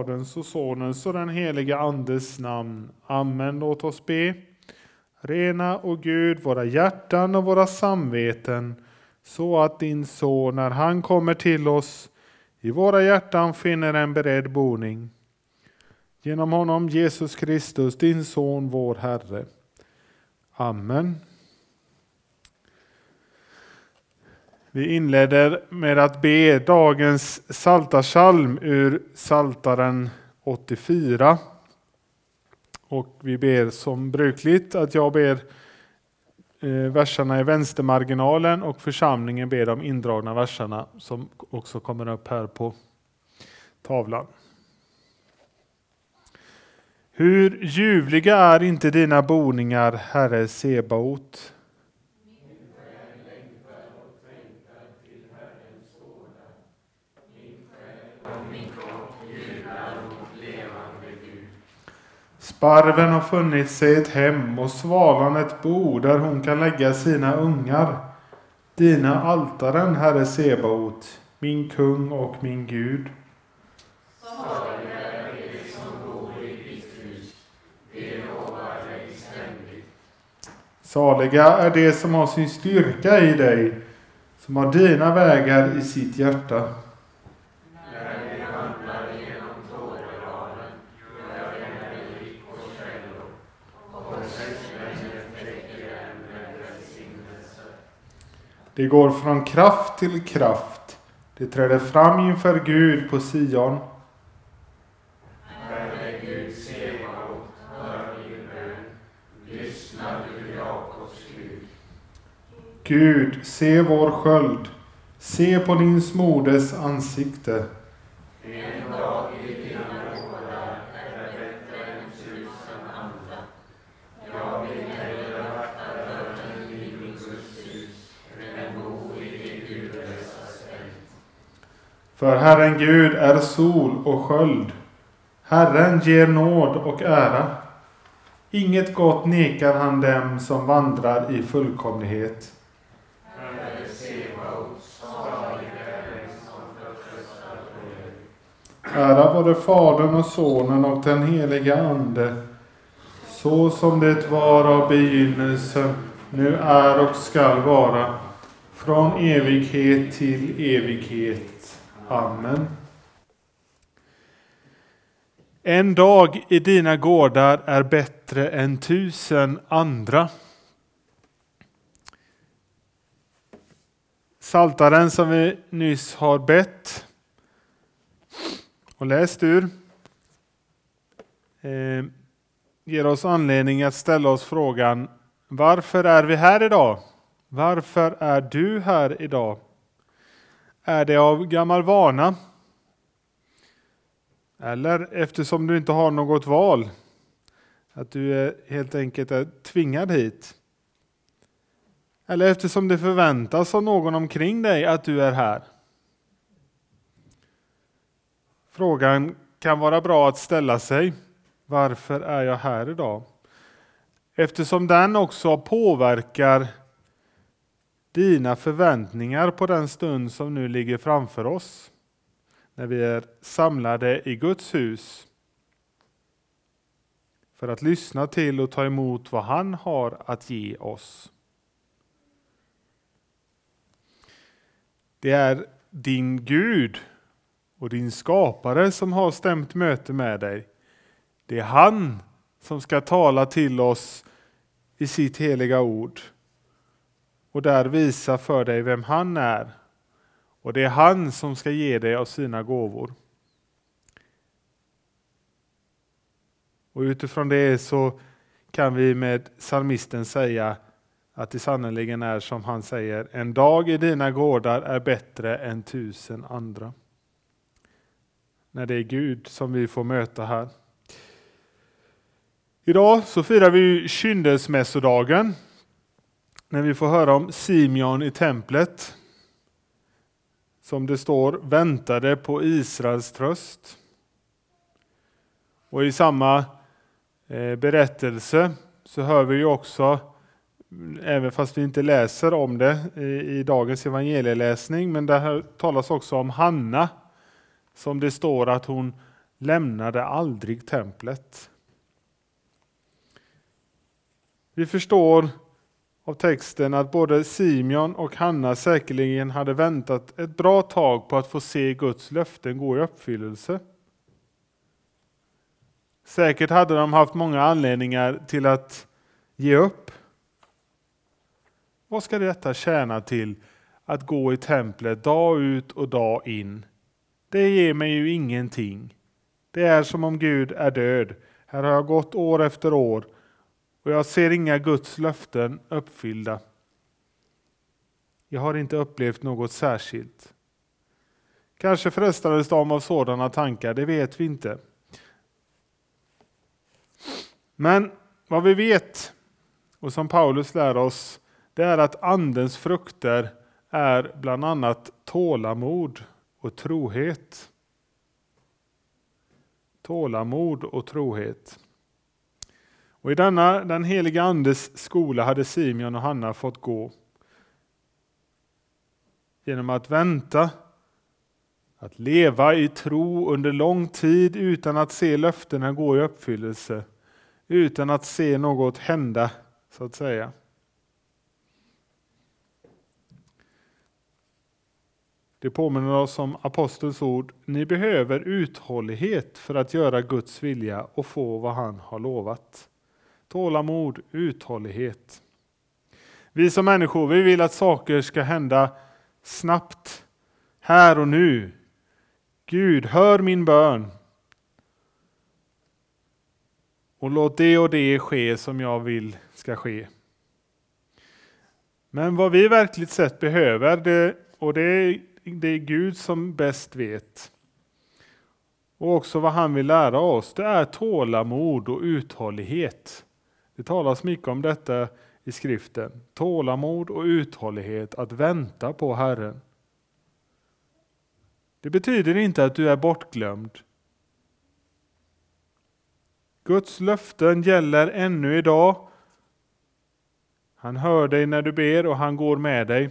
Faderns och Sonens och den helige Andes namn. Amen. Låt oss be. Rena, och Gud, våra hjärtan och våra samveten så att din son, när han kommer till oss, i våra hjärtan finner en beredd boning. Genom honom, Jesus Kristus, din son, vår Herre. Amen. Vi inleder med att be dagens saltarsalm ur Saltaren 84. Och vi ber som brukligt att jag ber eh, verserna i vänstermarginalen och församlingen ber de indragna verserna som också kommer upp här på tavlan. Hur ljuvliga är inte dina boningar, Herre Sebaot? Sparven har funnit sig ett hem och svalan ett bo där hon kan lägga sina ungar. Dina altaren, Herre Sebaot, min kung och min Gud. Saliga är de som har sin styrka i dig, som har dina vägar i sitt hjärta. Det går från kraft till kraft. Det träder fram inför Gud på Sion. Herre Gud, Sebaot, hör bön. Lyssna du, Jakobs Gud. Gud, se vår sköld. Se på din smordes ansikte. En dag i dina gårdar är bättre än tusen andra. Jag vill hellre vakta dörren i min Guds hus än bo i det gudlösa släkt. För Herren Gud är sol och sköld. Herren ger nåd och ära. Inget gott nekar han dem som vandrar i fullkomlighet. Ära vare Fadern och Sonen och den heliga Ande. Så som det var av begynnelsen, nu är och skall vara. Från evighet till evighet. Amen. En dag i dina gårdar är bättre än tusen andra. Saltaren som vi nyss har bett och läst ur eh, ger oss anledning att ställa oss frågan varför är vi här idag? Varför är du här idag? Är det av gammal vana? Eller eftersom du inte har något val? Att du är helt enkelt är tvingad hit? Eller eftersom det förväntas av någon omkring dig att du är här? Frågan kan vara bra att ställa sig. Varför är jag här idag? Eftersom den också påverkar dina förväntningar på den stund som nu ligger framför oss. När vi är samlade i Guds hus. För att lyssna till och ta emot vad han har att ge oss. Det är din Gud och din skapare som har stämt möte med dig. Det är han som ska tala till oss i sitt heliga ord och där visa för dig vem han är. Och det är han som ska ge dig av sina gåvor. Och utifrån det så kan vi med salmisten säga att det sannerligen är som han säger, en dag i dina gårdar är bättre än tusen andra. När det är Gud som vi får möta här. Idag så firar vi kyndelsmässodagen. När vi får höra om Simeon i templet. Som det står väntade på Israels tröst. Och i samma eh, berättelse så hör vi ju också, även fast vi inte läser om det eh, i dagens evangelieläsning, men där talas också om Hanna. Som det står att hon lämnade aldrig templet. Vi förstår av texten att både Simeon och Hanna säkerligen hade väntat ett bra tag på att få se Guds löften gå i uppfyllelse. Säkert hade de haft många anledningar till att ge upp. Vad ska detta tjäna till att gå i templet dag ut och dag in? Det ger mig ju ingenting. Det är som om Gud är död. Här har jag gått år efter år och jag ser inga Guds löften uppfyllda. Jag har inte upplevt något särskilt. Kanske frestades de av sådana tankar, det vet vi inte. Men vad vi vet, och som Paulus lär oss, det är att Andens frukter är bland annat tålamod och trohet. Tålamod och trohet. Och I denna den heliga Andes skola hade Simeon och Hanna fått gå. Genom att vänta, att leva i tro under lång tid utan att se löftena gå i uppfyllelse, utan att se något hända, så att säga. Det påminner oss om apostelns ord. Ni behöver uthållighet för att göra Guds vilja och få vad han har lovat. Tålamod, uthållighet. Vi som människor vi vill att saker ska hända snabbt, här och nu. Gud, hör min bön. Och låt det och det ske som jag vill ska ske. Men vad vi verkligt sett behöver, det, och det är, det är Gud som bäst vet, och också vad han vill lära oss, det är tålamod och uthållighet. Det talas mycket om detta i skriften. Tålamod och uthållighet att vänta på Herren. Det betyder inte att du är bortglömd. Guds löften gäller ännu idag. Han hör dig när du ber och han går med dig.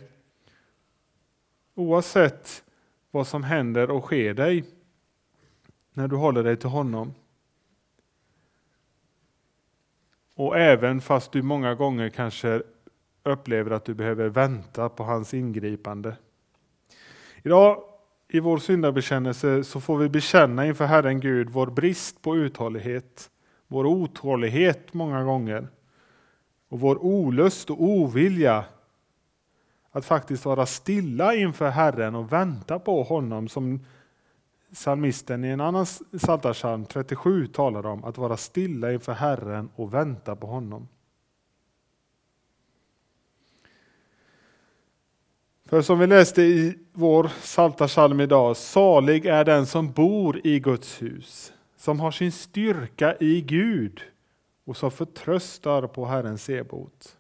Oavsett vad som händer och sker dig när du håller dig till honom. Och även fast du många gånger kanske upplever att du behöver vänta på hans ingripande. Idag i vår syndabekännelse så får vi bekänna inför Herren Gud vår brist på uthållighet, vår otålighet många gånger och vår olust och ovilja att faktiskt vara stilla inför Herren och vänta på honom som Psalmisten i en annan psaltarpsalm 37 talar om att vara stilla inför Herren och vänta på honom. För som vi läste i vår psaltarpsalm idag, salig är den som bor i Guds hus, som har sin styrka i Gud och som förtröstar på Herrens sebot.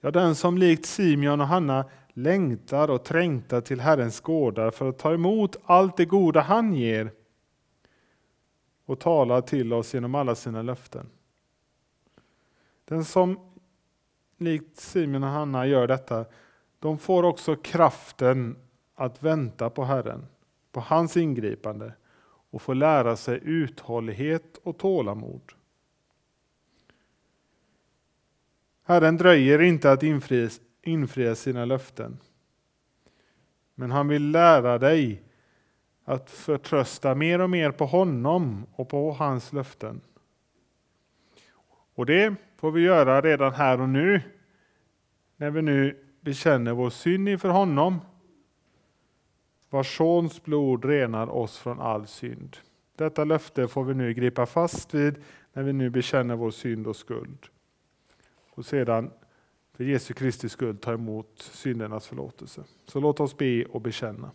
Ja, den som likt Simeon och Hanna längtar och trängtar till Herrens gårdar för att ta emot allt det goda han ger och talar till oss genom alla sina löften. Den som likt Simon och Hanna gör detta, de får också kraften att vänta på Herren, på hans ingripande och få lära sig uthållighet och tålamod. Herren dröjer inte att infrias infria sina löften. Men han vill lära dig att förtrösta mer och mer på honom och på hans löften. Och det får vi göra redan här och nu, när vi nu bekänner vår synd inför honom, vars sons blod renar oss från all synd. Detta löfte får vi nu gripa fast vid när vi nu bekänner vår synd och skuld. Och sedan för Jesu Kristi skull ta emot syndernas förlåtelse. Så låt oss be och bekänna.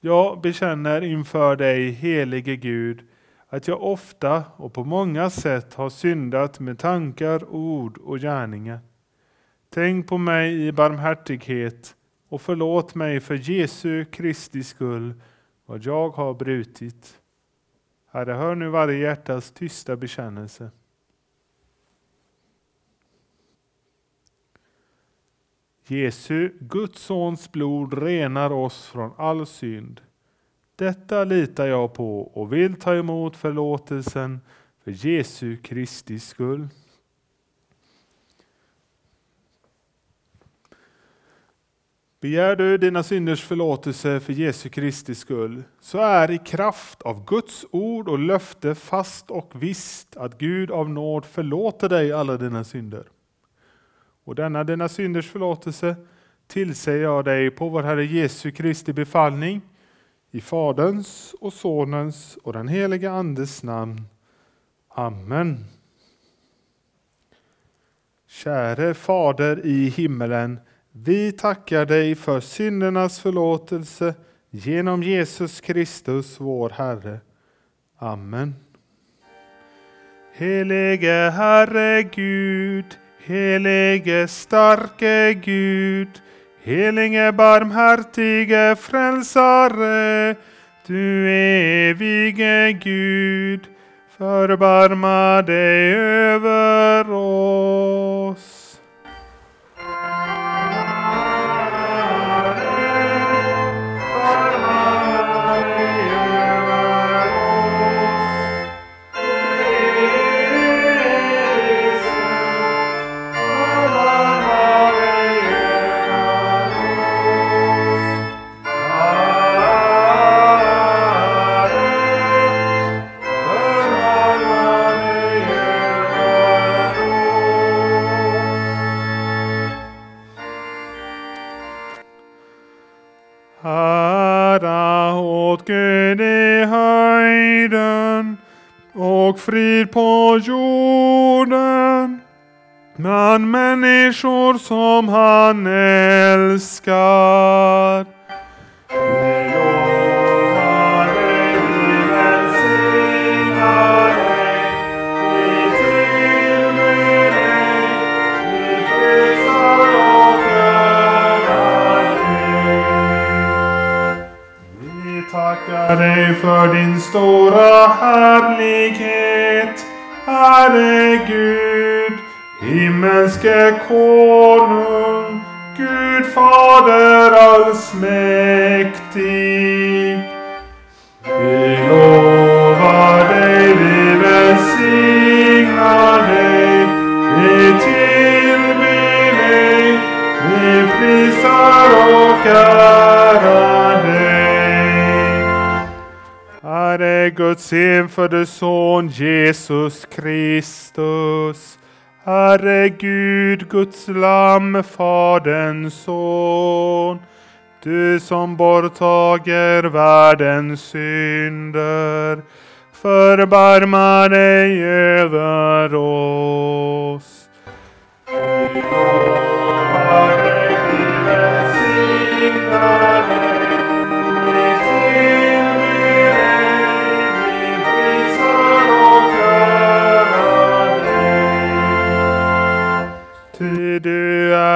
Jag bekänner inför dig, helige Gud, att jag ofta och på många sätt har syndat med tankar, ord och gärningar. Tänk på mig i barmhärtighet och förlåt mig för Jesu Kristi skull vad jag har brutit. Herre, hör nu varje hjärtas tysta bekännelse. Jesu, Guds sons blod renar oss från all synd. Detta litar jag på och vill ta emot förlåtelsen för Jesu Kristi skull. Begär du dina synders förlåtelse för Jesu Kristi skull, så är i kraft av Guds ord och löfte fast och visst att Gud av nåd förlåter dig alla dina synder. Och denna dina synders förlåtelse tillsäger jag dig på vår Herre Jesu Kristi befallning, i Faderns och Sonens och den helige Andes namn. Amen. Käre Fader i himmelen, vi tackar dig för syndernas förlåtelse genom Jesus Kristus, vår Herre. Amen. Helige Herre Gud, helige starke Gud, helige barmhärtige frälsare, du evige Gud, förbarma dig över oss. Och frid på jorden bland människor som han älskar. Vi. Vi tackar dig för din stora härlighet, Herre Gud, himmelske konung, Gud Fader allsmäktig. Vi lovar dig, vi välsignar dig, vi tillber dig, vi prisar och ärar Guds enfödde Son Jesus Kristus. Herre Gud, Guds lamm, Faderns son. Du som borttager världens synder. Förbarma dig över oss. Vi lovar dig, vi välsignar dig,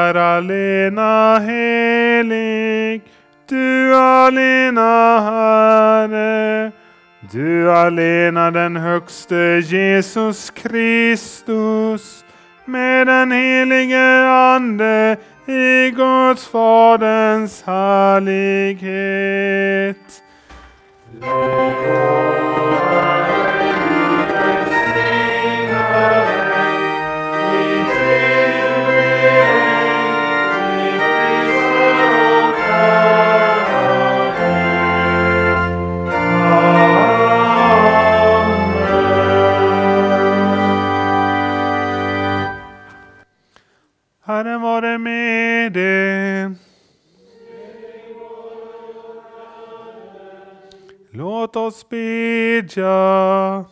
är allena helig, du allena Herre, du allena den högste Jesus Kristus, med den helige Ande i Guds Faderns härlighet. Herren vare med er. Låt oss bedja.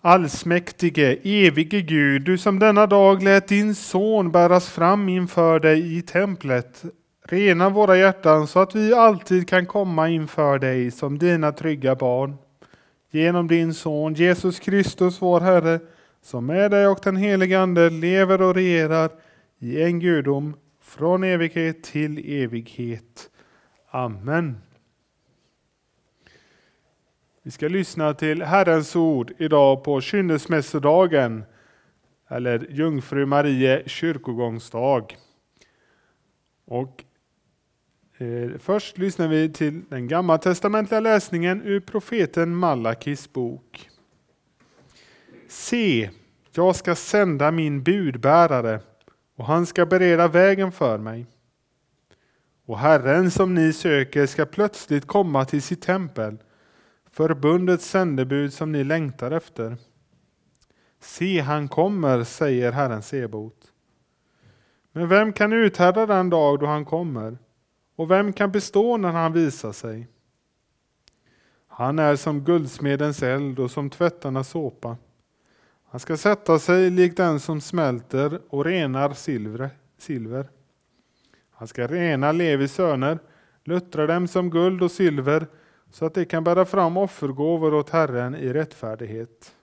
Allsmäktige, evige Gud, du som denna dag lät din son bäras fram inför dig i templet. Rena våra hjärtan så att vi alltid kan komma inför dig som dina trygga barn. Genom din son Jesus Kristus, vår Herre, som med dig och den helige Ande lever och regerar i en gudom från evighet till evighet. Amen. Vi ska lyssna till Herrens ord idag på kynnesmässodagen. eller Jungfru Marie kyrkogångsdag. Och eh, först lyssnar vi till den gammaltestamentliga läsningen ur profeten Malakis bok. Se, jag ska sända min budbärare och han ska bereda vägen för mig. Och Herren som ni söker ska plötsligt komma till sitt tempel, förbundets sändebud som ni längtar efter. Se, han kommer, säger Herren Sebot. Men vem kan uthärda den dag då han kommer? Och vem kan bestå när han visar sig? Han är som guldsmedens eld och som tvättarnas såpa. Han ska sätta sig lik den som smälter och renar silver. Han ska rena Levis söner, luttra dem som guld och silver, så att de kan bära fram offergåvor åt Herren i rättfärdighet.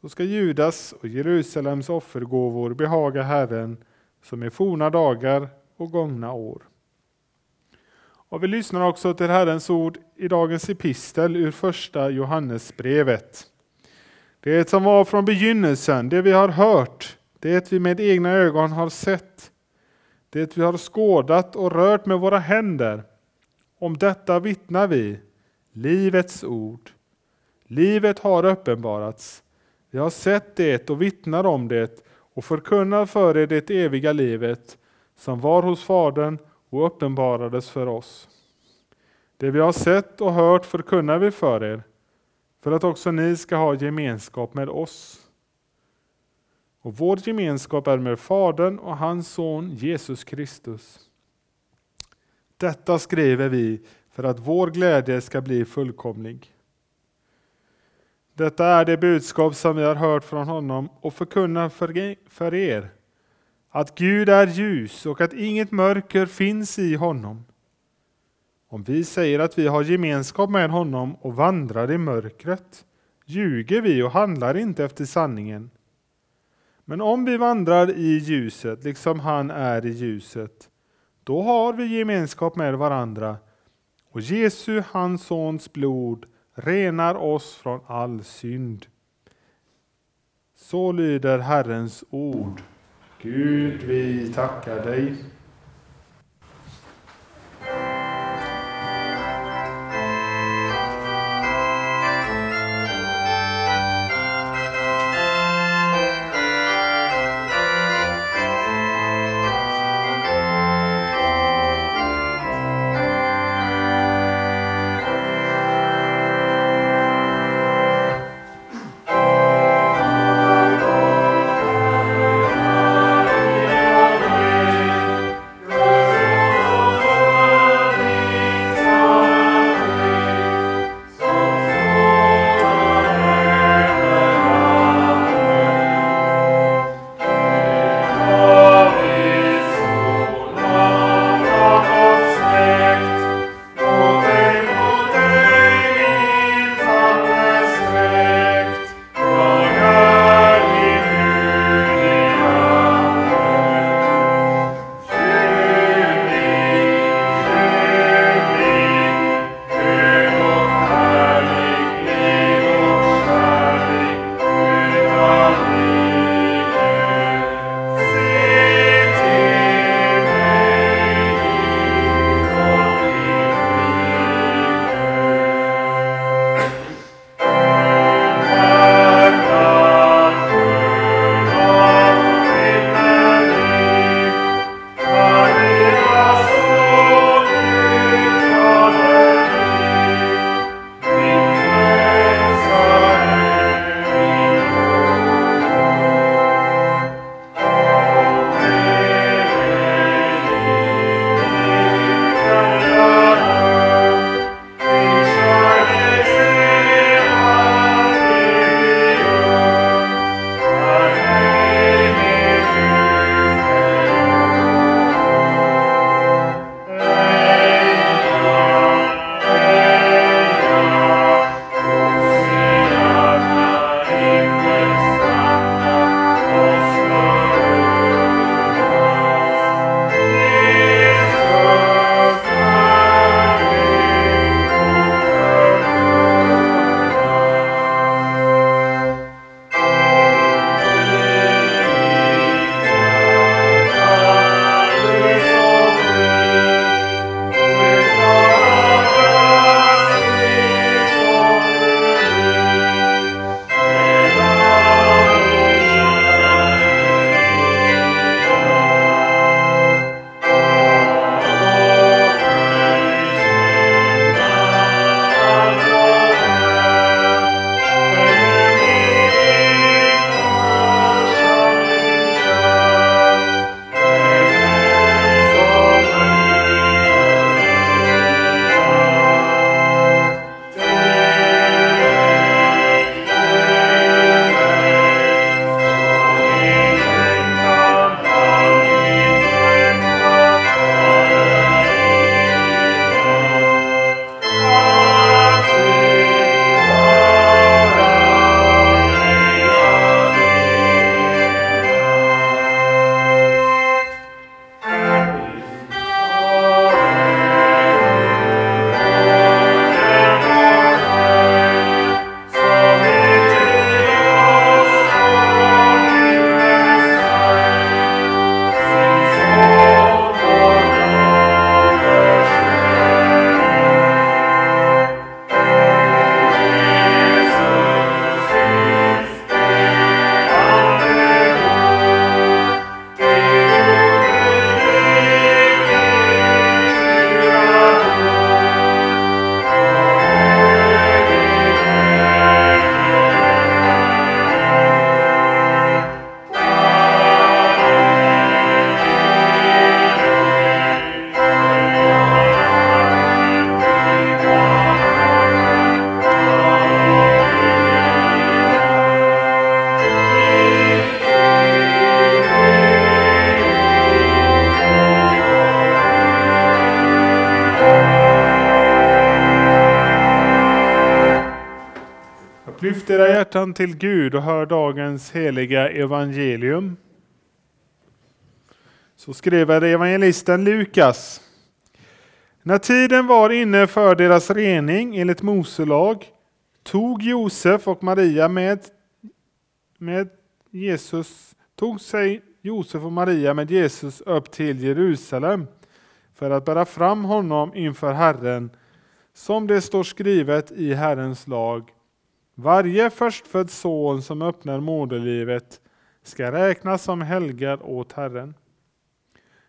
Då ska Judas och Jerusalems offergåvor behaga Herren som i forna dagar och gångna år. Och vi lyssnar också till Herrens ord i dagens epistel ur första Johannesbrevet. Det som var från begynnelsen, det vi har hört, det vi med egna ögon har sett, det vi har skådat och rört med våra händer. Om detta vittnar vi, livets ord. Livet har uppenbarats. Vi har sett det och vittnar om det och förkunnar för er det eviga livet som var hos Fadern och uppenbarades för oss. Det vi har sett och hört förkunnar vi för er, för att också ni ska ha gemenskap med oss. Och vår gemenskap är med Fadern och hans son Jesus Kristus. Detta skriver vi för att vår glädje ska bli fullkomlig. Detta är det budskap som vi har hört från honom och förkunnar för er. Att Gud är ljus och att inget mörker finns i honom. Om vi säger att vi har gemenskap med honom och vandrar i mörkret ljuger vi och handlar inte efter sanningen. Men om vi vandrar i ljuset, liksom han är i ljuset, då har vi gemenskap med varandra och Jesu, hans sons blod, renar oss från all synd. Så lyder Herrens ord. Gud, vi tackar dig. Hjärtan till Gud och hör dagens heliga evangelium. Så skriver evangelisten Lukas. När tiden var inne för deras rening enligt Mose lag tog Josef och Maria med, med Jesus, tog sig Josef och Maria med Jesus upp till Jerusalem för att bära fram honom inför Herren, som det står skrivet i Herrens lag. Varje förstfödd son som öppnar moderlivet ska räknas som helgad åt Herren.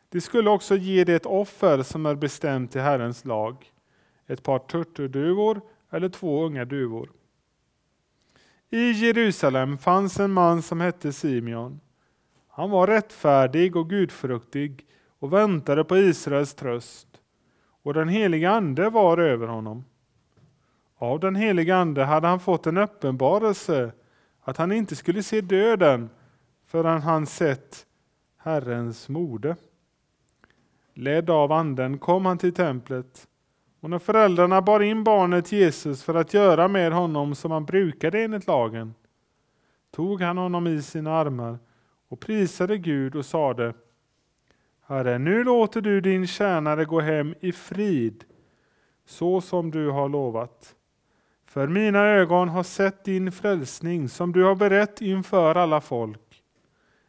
De skulle också ge det ett offer som är bestämt till Herrens lag, ett par turturduvor eller två unga duvor. I Jerusalem fanns en man som hette Simeon. Han var rättfärdig och gudfruktig och väntade på Israels tröst, och den heliga Ande var över honom. Av den helige Ande hade han fått en uppenbarelse att han inte skulle se döden förrän han sett Herrens mode. Ledd av Anden kom han till templet och när föräldrarna bar in barnet Jesus för att göra med honom som han brukade enligt lagen tog han honom i sina armar och prisade Gud och sade Herre, nu låter du din tjänare gå hem i frid så som du har lovat. För mina ögon har sett din frälsning som du har berett inför alla folk.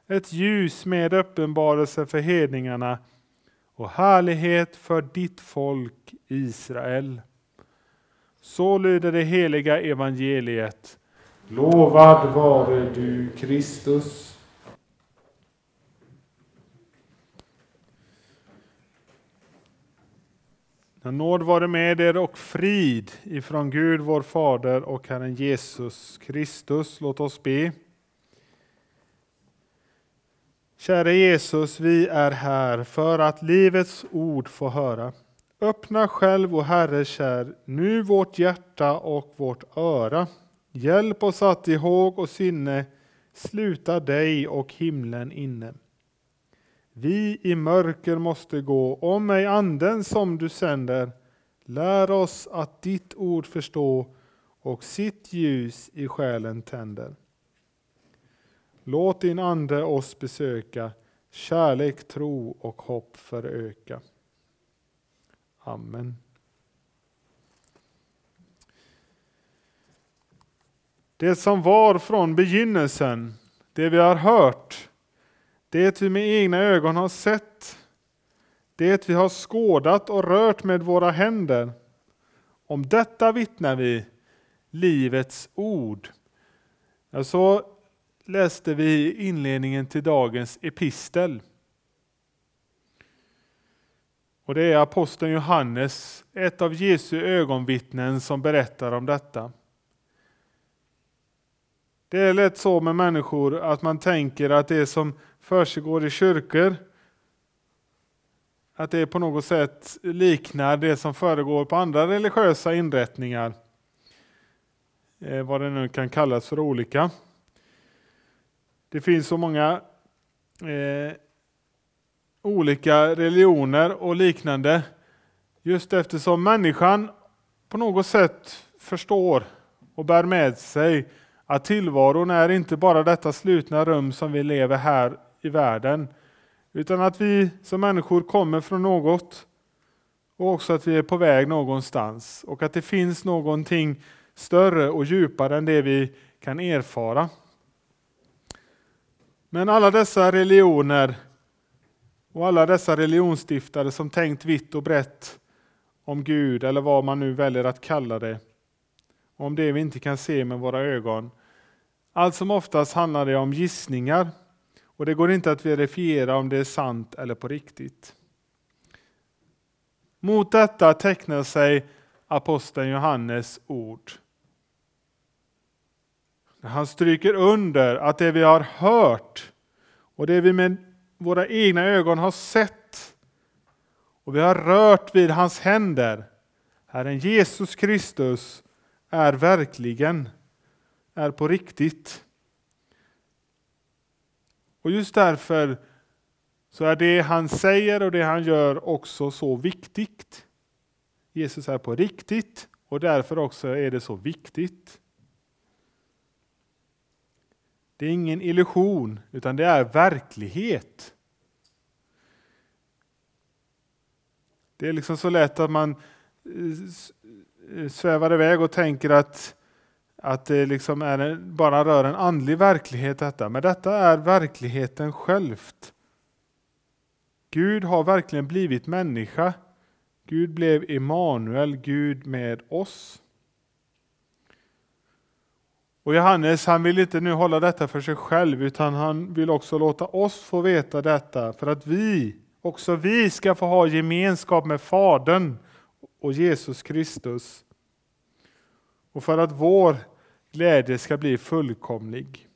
Ett ljus med uppenbarelse för hedningarna och härlighet för ditt folk Israel. Så lyder det heliga evangeliet. Lovad vare du Kristus. Nåd vare med er och frid ifrån Gud vår Fader och Herren Jesus Kristus. Låt oss be. Käre Jesus, vi är här för att livets ord få höra. Öppna själv, o Herre kär, nu vårt hjärta och vårt öra. Hjälp oss att i håg och sinne sluta dig och himlen inne. Vi i mörker måste gå, om ej anden som du sänder. Lär oss att ditt ord förstå och sitt ljus i själen tänder. Låt din ande oss besöka, kärlek, tro och hopp föröka. Amen. Det som var från begynnelsen, det vi har hört, det vi med egna ögon har sett, det vi har skådat och rört med våra händer. Om detta vittnar vi, livets ord. Så läste vi inledningen till dagens epistel. Och det är aposteln Johannes, ett av Jesu ögonvittnen, som berättar om detta. Det är lätt så med människor att man tänker att det som försiggår i kyrkor, att det på något sätt liknar det som föregår på andra religiösa inrättningar. Eh, vad det nu kan kallas för olika. Det finns så många eh, olika religioner och liknande. Just eftersom människan på något sätt förstår och bär med sig att tillvaron är inte bara detta slutna rum som vi lever här i världen. Utan att vi som människor kommer från något och också att vi är på väg någonstans. Och att det finns någonting större och djupare än det vi kan erfara. Men alla dessa religioner och alla dessa religionsstiftare som tänkt vitt och brett om Gud eller vad man nu väljer att kalla det. Om det vi inte kan se med våra ögon. Allt som oftast handlar det om gissningar och det går inte att verifiera om det är sant eller på riktigt. Mot detta tecknar sig aposteln Johannes ord. Han stryker under att det vi har hört och det vi med våra egna ögon har sett och vi har rört vid hans händer, Herren Jesus Kristus, är verkligen, är på riktigt. Och just därför så är det han säger och det han gör också så viktigt. Jesus är på riktigt och därför också är det så viktigt. Det är ingen illusion, utan det är verklighet. Det är liksom så lätt att man svävar iväg och tänker att, att det liksom är, bara rör en andlig verklighet detta. Men detta är verkligheten självt. Gud har verkligen blivit människa. Gud blev Emanuel, Gud med oss. Och Johannes han vill inte nu hålla detta för sig själv utan han vill också låta oss få veta detta för att vi, också vi ska få ha gemenskap med Fadern och Jesus Kristus. Och för att vår glädje ska bli fullkomlig.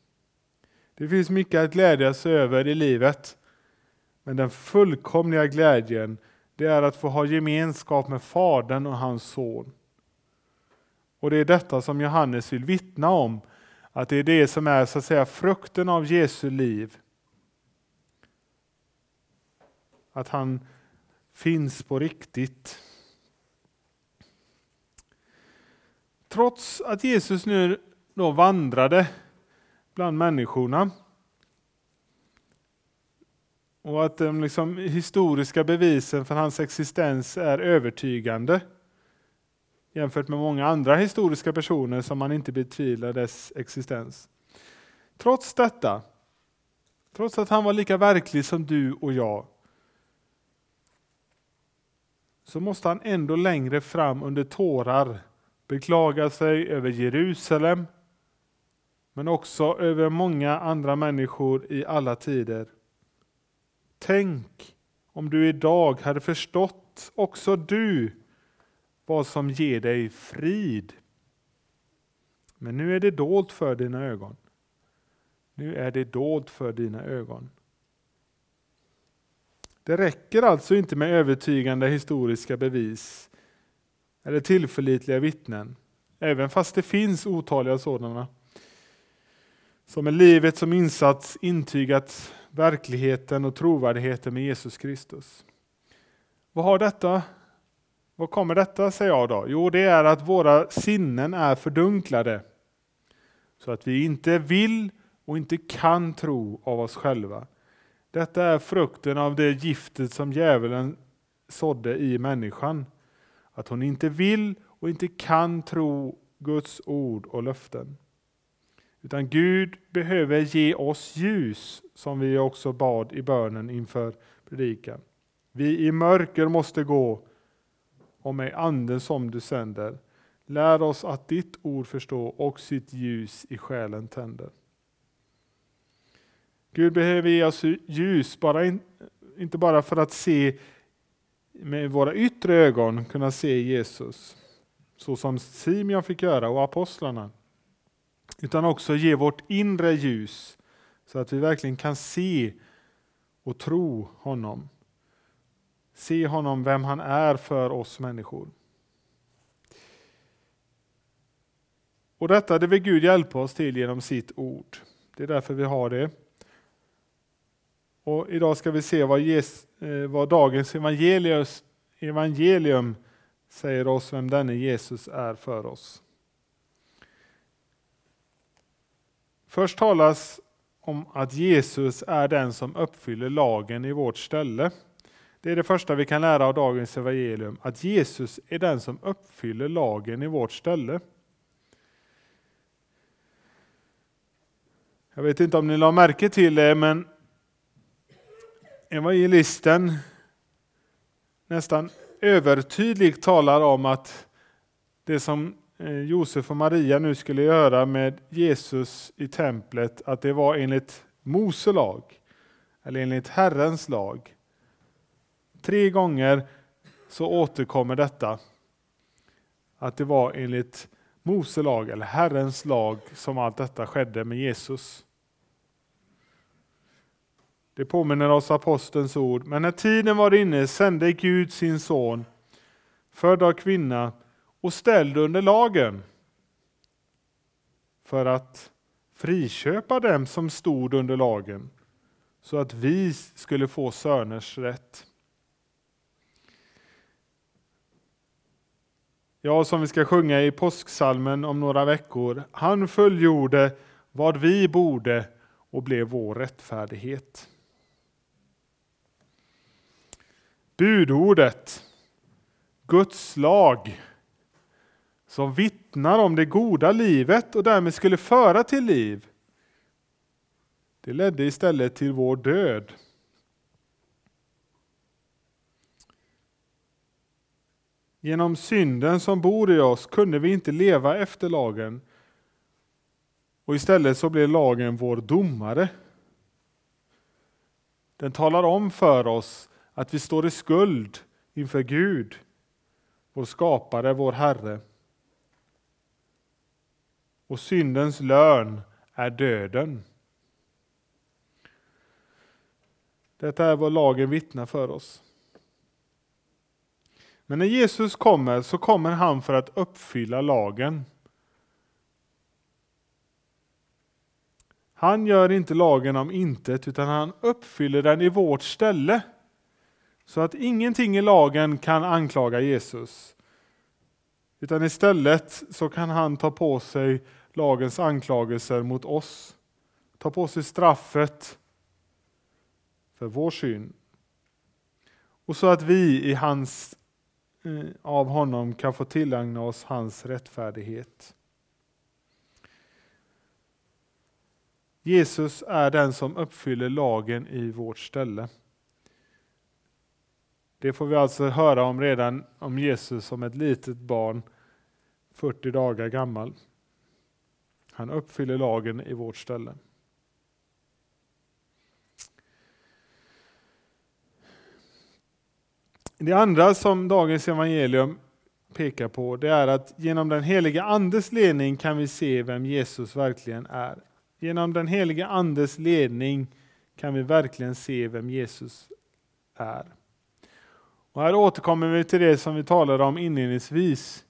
Det finns mycket att glädjas över i livet. Men den fullkomliga glädjen det är att få ha gemenskap med Fadern och hans son. Och det är detta som Johannes vill vittna om, att det är det som är så att säga frukten av Jesu liv. Att han finns på riktigt. Trots att Jesus nu då vandrade bland människorna och att de liksom historiska bevisen för hans existens är övertygande jämfört med många andra historiska personer som man inte betvivlar dess existens. Trots detta, trots att han var lika verklig som du och jag, så måste han ändå längre fram under tårar beklaga sig över Jerusalem, men också över många andra människor i alla tider. Tänk om du idag hade förstått, också du, vad som ger dig frid. Men nu är det dolt för dina ögon. Nu är det dolt för dina ögon. Det räcker alltså inte med övertygande historiska bevis eller tillförlitliga vittnen, även fast det finns otaliga sådana. Som med livet som insats intygat verkligheten och trovärdigheten med Jesus Kristus. Vad har detta vad kommer detta säger jag då? Jo, det är att våra sinnen är fördunklade. Så att vi inte vill och inte kan tro av oss själva. Detta är frukten av det giftet som djävulen sådde i människan. Att hon inte vill och inte kan tro Guds ord och löften. Utan Gud behöver ge oss ljus, som vi också bad i bönen inför predikan. Vi i mörker måste gå, och med anden som du sänder. Lär oss att ditt ord förstå och sitt ljus i själen tänder. Gud behöver ge oss ljus, bara in, inte bara för att se med våra yttre ögon kunna se Jesus, så som Simeon fick göra och apostlarna, utan också ge vårt inre ljus så att vi verkligen kan se och tro honom. Se honom, vem han är för oss människor. Och detta det vill Gud hjälpa oss till genom sitt ord. Det är därför vi har det. Och idag ska vi se vad, Jesus, eh, vad dagens evangelium säger oss vem denne Jesus är för oss. Först talas om att Jesus är den som uppfyller lagen i vårt ställe. Det är det första vi kan lära av dagens evangelium, att Jesus är den som uppfyller lagen i vårt ställe. Jag vet inte om ni la märke till det, men evangelisten nästan övertydligt talar om att det som Eh, Josef och Maria nu skulle göra med Jesus i templet, att det var enligt Mose lag, eller enligt Herrens lag. Tre gånger så återkommer detta. Att det var enligt Mose lag, eller Herrens lag, som allt detta skedde med Jesus. Det påminner oss apostelns ord. Men när tiden var inne sände Gud sin son, född av kvinna och ställd under lagen för att friköpa dem som stod under lagen så att vi skulle få söners rätt. Ja, som vi ska sjunga i påsksalmen om några veckor. Han fullgjorde vad vi borde och blev vår rättfärdighet. Budordet, Guds lag, som vittnar om det goda livet och därmed skulle föra till liv, det ledde istället till vår död. Genom synden som bor i oss kunde vi inte leva efter lagen och istället så blev lagen vår domare. Den talar om för oss att vi står i skuld inför Gud, vår skapare, vår Herre. Och syndens lön är döden. Detta är vad lagen vittnar för oss. Men när Jesus kommer så kommer han för att uppfylla lagen. Han gör inte lagen om intet utan han uppfyller den i vårt ställe. Så att ingenting i lagen kan anklaga Jesus. Utan istället så kan han ta på sig lagens anklagelser mot oss. tar på sig straffet för vår synd. Och så att vi i hans, eh, av honom kan få tillägna oss hans rättfärdighet. Jesus är den som uppfyller lagen i vårt ställe. Det får vi alltså höra om redan om Jesus som ett litet barn, 40 dagar gammal. Han uppfyller lagen i vårt ställe. Det andra som dagens evangelium pekar på det är att genom den heliga Andes ledning kan vi se vem Jesus verkligen är. Genom den heliga Andes ledning kan vi verkligen se vem Jesus är. Och här återkommer vi till det som vi talade om inledningsvis.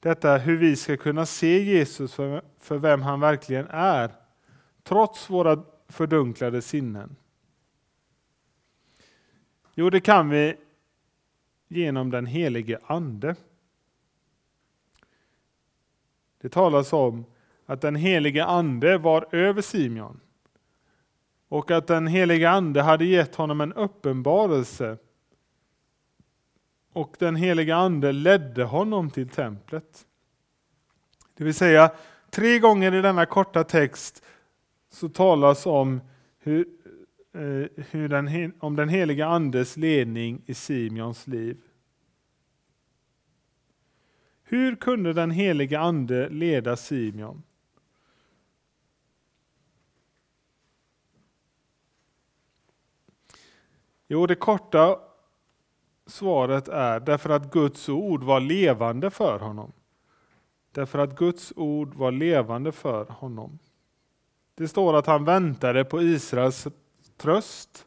Detta hur vi ska kunna se Jesus för, för vem han verkligen är, trots våra fördunklade sinnen. Jo, det kan vi genom den helige Ande. Det talas om att den helige Ande var över Simeon och att den helige Ande hade gett honom en uppenbarelse och den helige Ande ledde honom till templet. Det vill säga, tre gånger i denna korta text så talas om hur, eh, hur den, om den heliga Andes ledning i Simeons liv. Hur kunde den heliga Ande leda Simeon? Jo, det korta svaret är därför att Guds ord var levande för honom. Därför att Guds ord var levande för honom. Det står att han väntade på Israels tröst.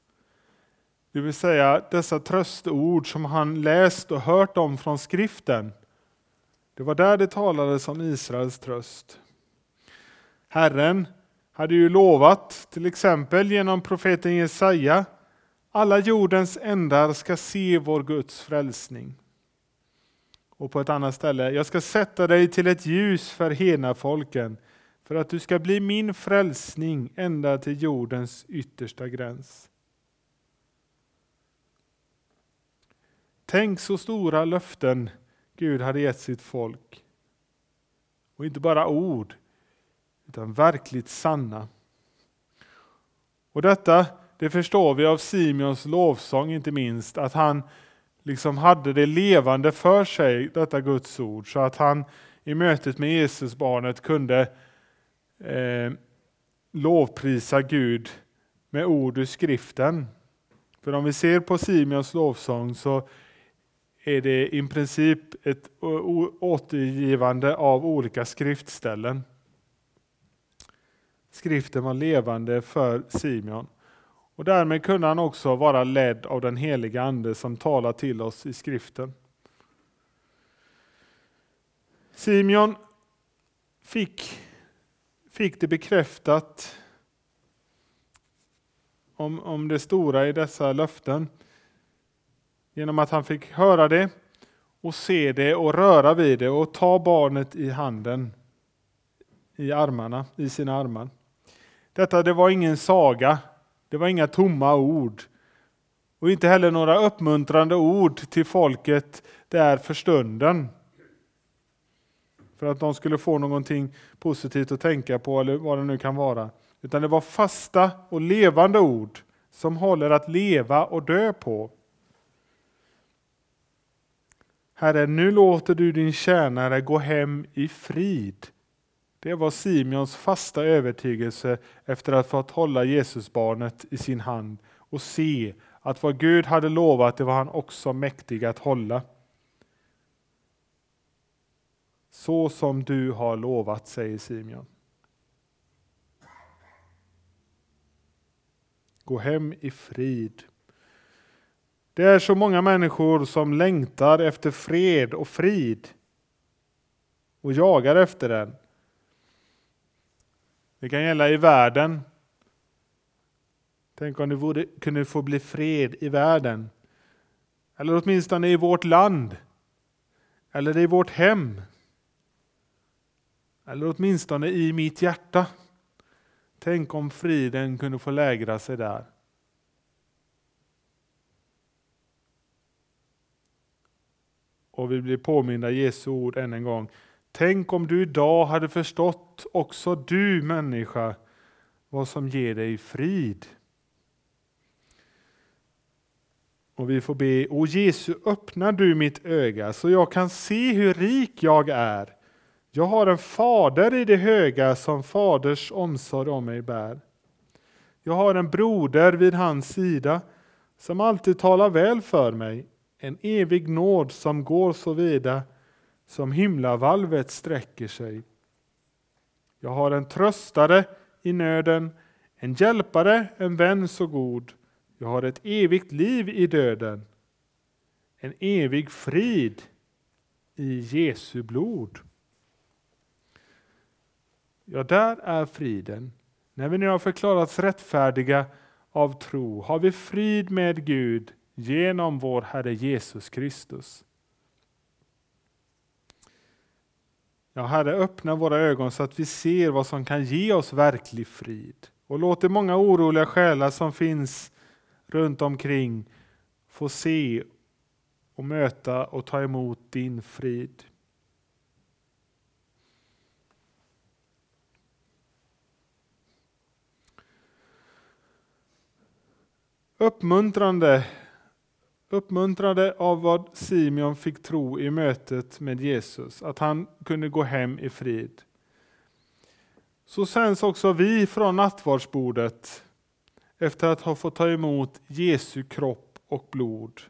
Det vill säga dessa tröstord som han läst och hört om från skriften. Det var där det talades om Israels tröst. Herren hade ju lovat, till exempel genom profeten Jesaja, alla jordens ändar ska se vår Guds frälsning. Och på ett annat ställe, jag ska sätta dig till ett ljus för hela folken för att du ska bli min frälsning ända till jordens yttersta gräns. Tänk så stora löften Gud hade gett sitt folk. Och inte bara ord, utan verkligt sanna. Och detta det förstår vi av Simeons lovsång inte minst, att han liksom hade det levande för sig, detta Guds ord, så att han i mötet med Jesusbarnet kunde eh, lovprisa Gud med ord ur skriften. För om vi ser på Simeons lovsång så är det i princip ett återgivande av olika skriftställen. Skriften var levande för Simeon. Och därmed kunde han också vara ledd av den heliga Ande som talar till oss i skriften. Simeon fick, fick det bekräftat om, om det stora i dessa löften genom att han fick höra det och se det och röra vid det och ta barnet i handen, i armarna, i sina armar. Detta det var ingen saga, det var inga tomma ord. Och inte heller några uppmuntrande ord till folket där för stunden. För att de skulle få någonting positivt att tänka på eller vad det nu kan vara. Utan det var fasta och levande ord som håller att leva och dö på. Herre, nu låter du din tjänare gå hem i frid. Det var Simeons fasta övertygelse efter att ha fått hålla Jesusbarnet i sin hand och se att vad Gud hade lovat det var han också mäktig att hålla. Så som du har lovat, säger Simeon. Gå hem i frid. Det är så många människor som längtar efter fred och frid och jagar efter den. Det kan gälla i världen. Tänk om det vore, kunde få bli fred i världen. Eller åtminstone i vårt land. Eller i vårt hem. Eller åtminstone i mitt hjärta. Tänk om friden kunde få lägra sig där. Och vi blir påminda Jesu ord än en gång. Tänk om du idag hade förstått, också du människa, vad som ger dig frid. Och vi får be, O Jesu, öppna du mitt öga så jag kan se hur rik jag är. Jag har en fader i det höga som faders omsorg om mig bär. Jag har en broder vid hans sida som alltid talar väl för mig, en evig nåd som går så vida som himlavalvet sträcker sig. Jag har en tröstare i nöden, en hjälpare, en vän så god. Jag har ett evigt liv i döden, en evig frid i Jesu blod. Ja, där är friden. När vi nu har förklarats rättfärdiga av tro har vi frid med Gud genom vår Herre Jesus Kristus. Ja, Herre, öppna våra ögon så att vi ser vad som kan ge oss verklig frid. Och låt de många oroliga själar som finns runt omkring få se och möta och ta emot din frid. Uppmuntrande, Uppmuntrade av vad Simeon fick tro i mötet med Jesus, att han kunde gå hem i frid. Så sänds också vi från nattvardsbordet efter att ha fått ta emot Jesu kropp och blod.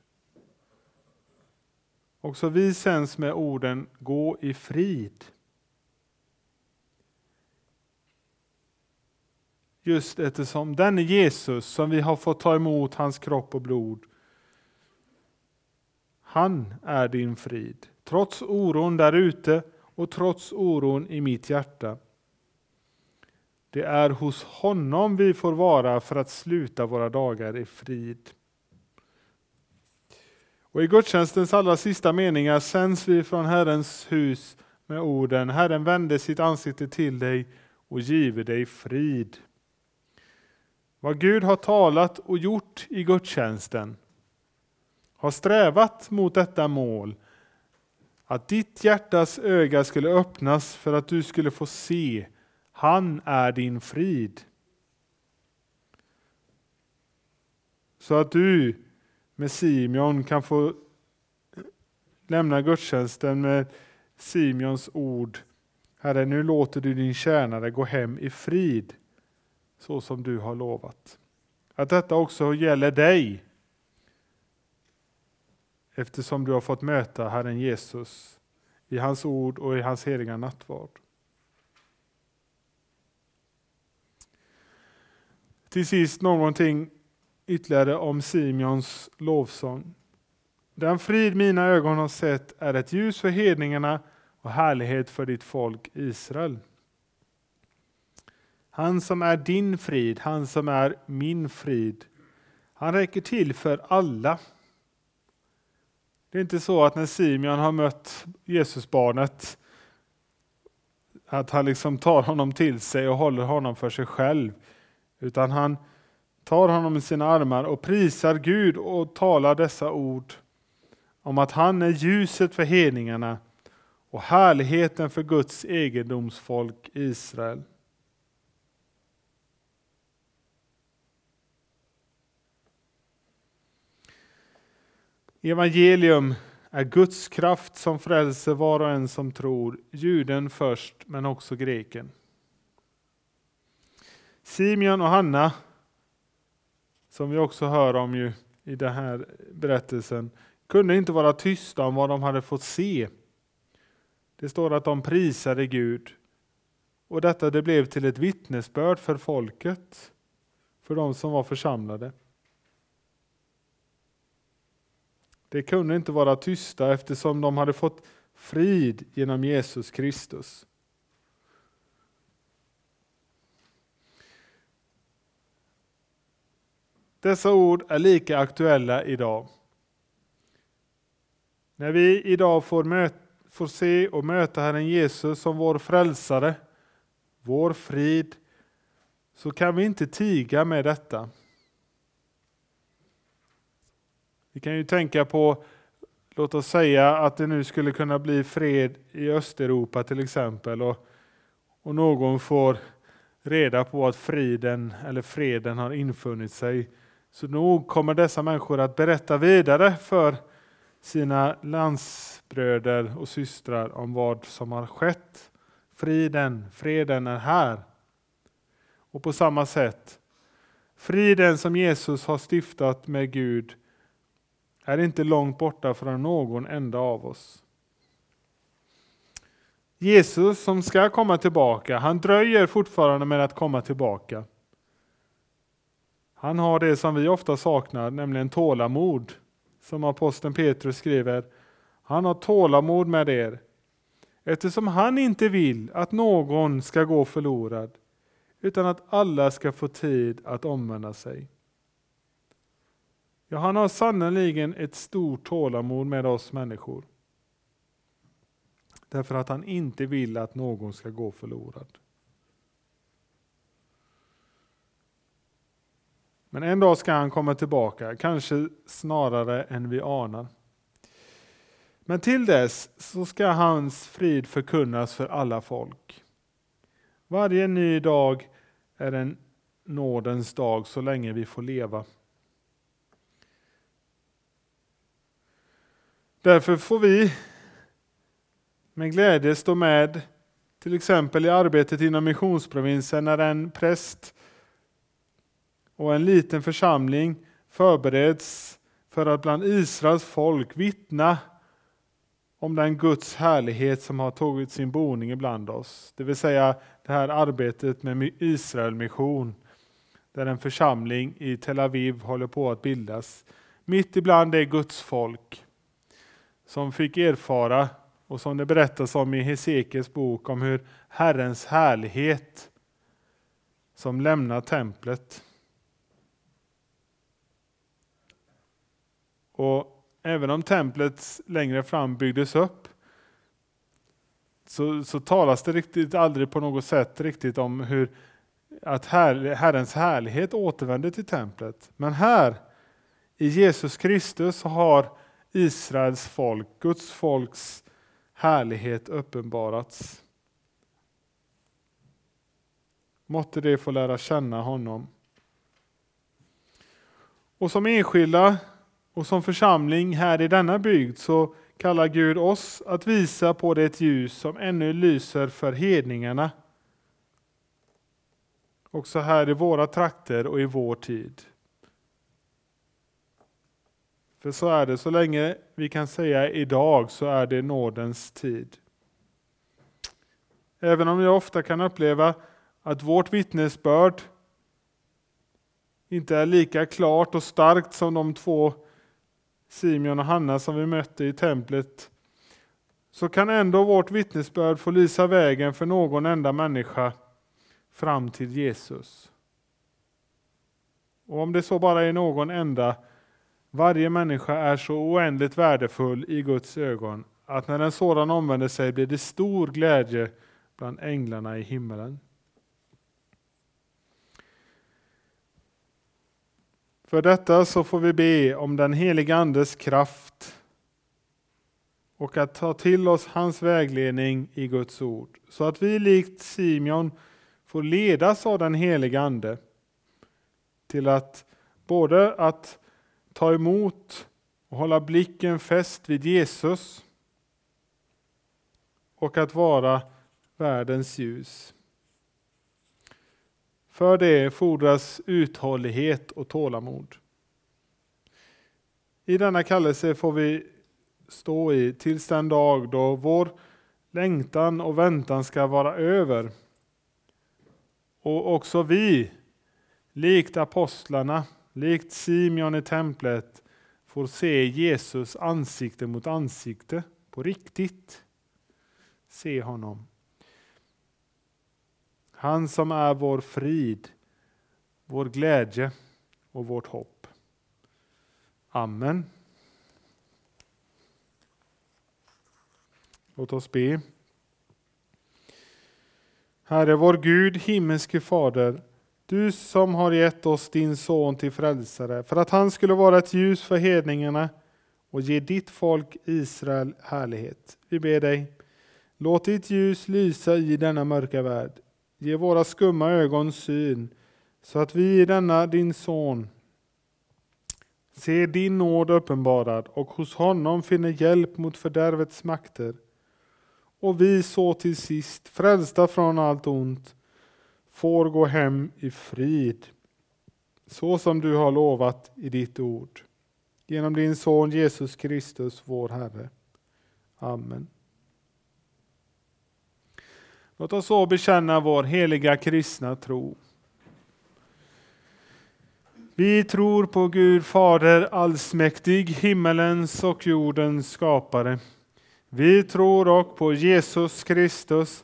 Också vi sänds med orden Gå i frid. Just eftersom denne Jesus som vi har fått ta emot hans kropp och blod. Han är din frid. Trots oron där ute och trots oron i mitt hjärta. Det är hos honom vi får vara för att sluta våra dagar i frid. Och I gudstjänstens allra sista meningar sänds vi från Herrens hus med orden Herren vände sitt ansikte till dig och give dig frid. Vad Gud har talat och gjort i gudstjänsten har strävat mot detta mål, att ditt hjärtas öga skulle öppnas för att du skulle få se, han är din frid. Så att du med Simeon kan få lämna gudstjänsten med Simeons ord. Herre, nu låter du din tjänare gå hem i frid så som du har lovat. Att detta också gäller dig eftersom du har fått möta Herren Jesus i hans ord och i hans heliga nattvard. Till sist någonting ytterligare om Simeons lovsång. Den frid mina ögon har sett är ett ljus för hedningarna och härlighet för ditt folk Israel. Han som är din frid, han som är min frid. Han räcker till för alla. Det är inte så att när Simeon har mött Jesusbarnet att han liksom tar honom till sig och håller honom för sig själv. Utan han tar honom i sina armar och prisar Gud och talar dessa ord om att han är ljuset för hedningarna och härligheten för Guds egendomsfolk Israel. Evangelium är Guds kraft som frälser var och en som tror, juden först men också greken. Simeon och Hanna, som vi också hör om ju i den här berättelsen, kunde inte vara tysta om vad de hade fått se. Det står att de prisade Gud. Och detta det blev till ett vittnesbörd för folket, för de som var församlade. De kunde inte vara tysta eftersom de hade fått frid genom Jesus Kristus. Dessa ord är lika aktuella idag. När vi idag får, möta, får se och möta Herren Jesus som vår frälsare, vår frid, så kan vi inte tiga med detta. Vi kan ju tänka på, låt oss säga att det nu skulle kunna bli fred i Östeuropa till exempel och, och någon får reda på att friden eller freden har infunnit sig. Så nog kommer dessa människor att berätta vidare för sina landsbröder och systrar om vad som har skett. Friden, freden är här. Och på samma sätt, friden som Jesus har stiftat med Gud är inte långt borta från någon enda av oss. Jesus som ska komma tillbaka, han dröjer fortfarande med att komma tillbaka. Han har det som vi ofta saknar, nämligen tålamod. Som aposteln Petrus skriver, han har tålamod med er, eftersom han inte vill att någon ska gå förlorad, utan att alla ska få tid att omvända sig. Ja, han har sannerligen ett stort tålamod med oss människor. Därför att han inte vill att någon ska gå förlorad. Men en dag ska han komma tillbaka, kanske snarare än vi anar. Men till dess så ska hans frid förkunnas för alla folk. Varje ny dag är en nådens dag så länge vi får leva. Därför får vi med glädje stå med till exempel i arbetet inom missionsprovinsen när en präst och en liten församling förbereds för att bland Israels folk vittna om den Guds härlighet som har tagit sin boning ibland oss. Det vill säga det här arbetet med Israelmission där en församling i Tel Aviv håller på att bildas. Mitt ibland det Guds folk som fick erfara och som det berättas om i Hesekiels bok om hur Herrens härlighet som lämnar templet. Och även om templet längre fram byggdes upp så, så talas det riktigt aldrig på något sätt riktigt om hur att här, Herrens härlighet återvände till templet. Men här i Jesus Kristus har Israels folk, Guds folks härlighet uppenbarats. Måtte det få lära känna honom. Och som enskilda och som församling här i denna bygd så kallar Gud oss att visa på det ljus som ännu lyser för hedningarna. Också här i våra trakter och i vår tid. För så är det, så länge vi kan säga idag så är det nådens tid. Även om jag ofta kan uppleva att vårt vittnesbörd inte är lika klart och starkt som de två Simeon och Hanna som vi mötte i templet, så kan ändå vårt vittnesbörd få lysa vägen för någon enda människa fram till Jesus. Och om det så bara är någon enda, varje människa är så oändligt värdefull i Guds ögon att när en sådan omvänder sig blir det stor glädje bland änglarna i himmelen. För detta så får vi be om den helige Andes kraft och att ta till oss hans vägledning i Guds ord, så att vi likt Simeon får ledas av den helige Ande till att både att ta emot och hålla blicken fäst vid Jesus och att vara världens ljus. För det fordras uthållighet och tålamod. I denna kallelse får vi stå i tills den dag då vår längtan och väntan ska vara över. Och också vi, likt apostlarna, likt Simeon i templet, får se Jesus ansikte mot ansikte på riktigt. Se honom. Han som är vår frid, vår glädje och vårt hopp. Amen. Låt oss be. Herre vår Gud, himmelske Fader, du som har gett oss din son till frälsare, för att han skulle vara ett ljus för hedningarna och ge ditt folk Israel härlighet. Vi ber dig, låt ditt ljus lysa i denna mörka värld. Ge våra skumma ögon syn, så att vi i denna din son ser din nåd uppenbarad och hos honom finner hjälp mot fördärvets makter. Och vi så till sist, frälsta från allt ont, får gå hem i frid, så som du har lovat i ditt ord. Genom din son Jesus Kristus, vår Herre. Amen. Låt oss så bekänna vår heliga kristna tro. Vi tror på Gud Fader allsmäktig, himmelens och jordens skapare. Vi tror också på Jesus Kristus,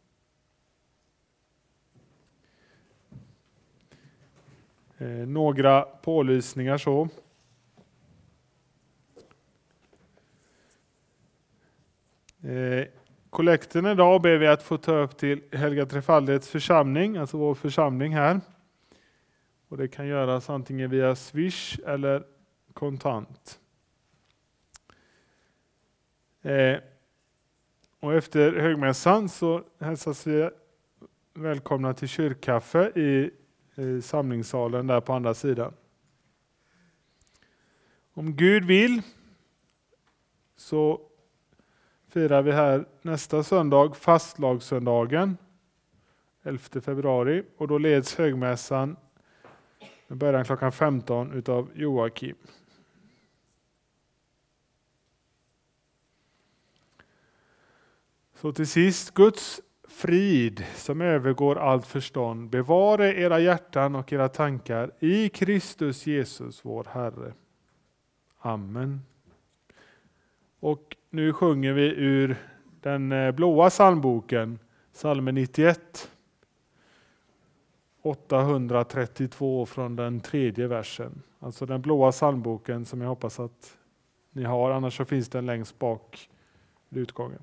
Eh, några pålysningar så. Eh, kollekten idag ber vi att få ta upp till Helga Trefaldighets församling, alltså vår församling här. Och Det kan göras antingen via Swish eller kontant. Eh, och efter högmässan så hälsas vi välkomna till kyrkkaffe i, i samlingssalen där på andra sidan. Om Gud vill så firar vi här nästa söndag fastlagssöndagen 11 februari och då leds högmässan med början klockan 15 utav Joakim. Så till sist, Guds frid som övergår allt förstånd bevare era hjärtan och era tankar i Kristus Jesus vår Herre. Amen. Och nu sjunger vi ur den eh, blåa psalmboken, psalm 91. 832 från den tredje versen. Alltså den blåa psalmboken som jag hoppas att ni har, annars så finns den längst bak vid utgången.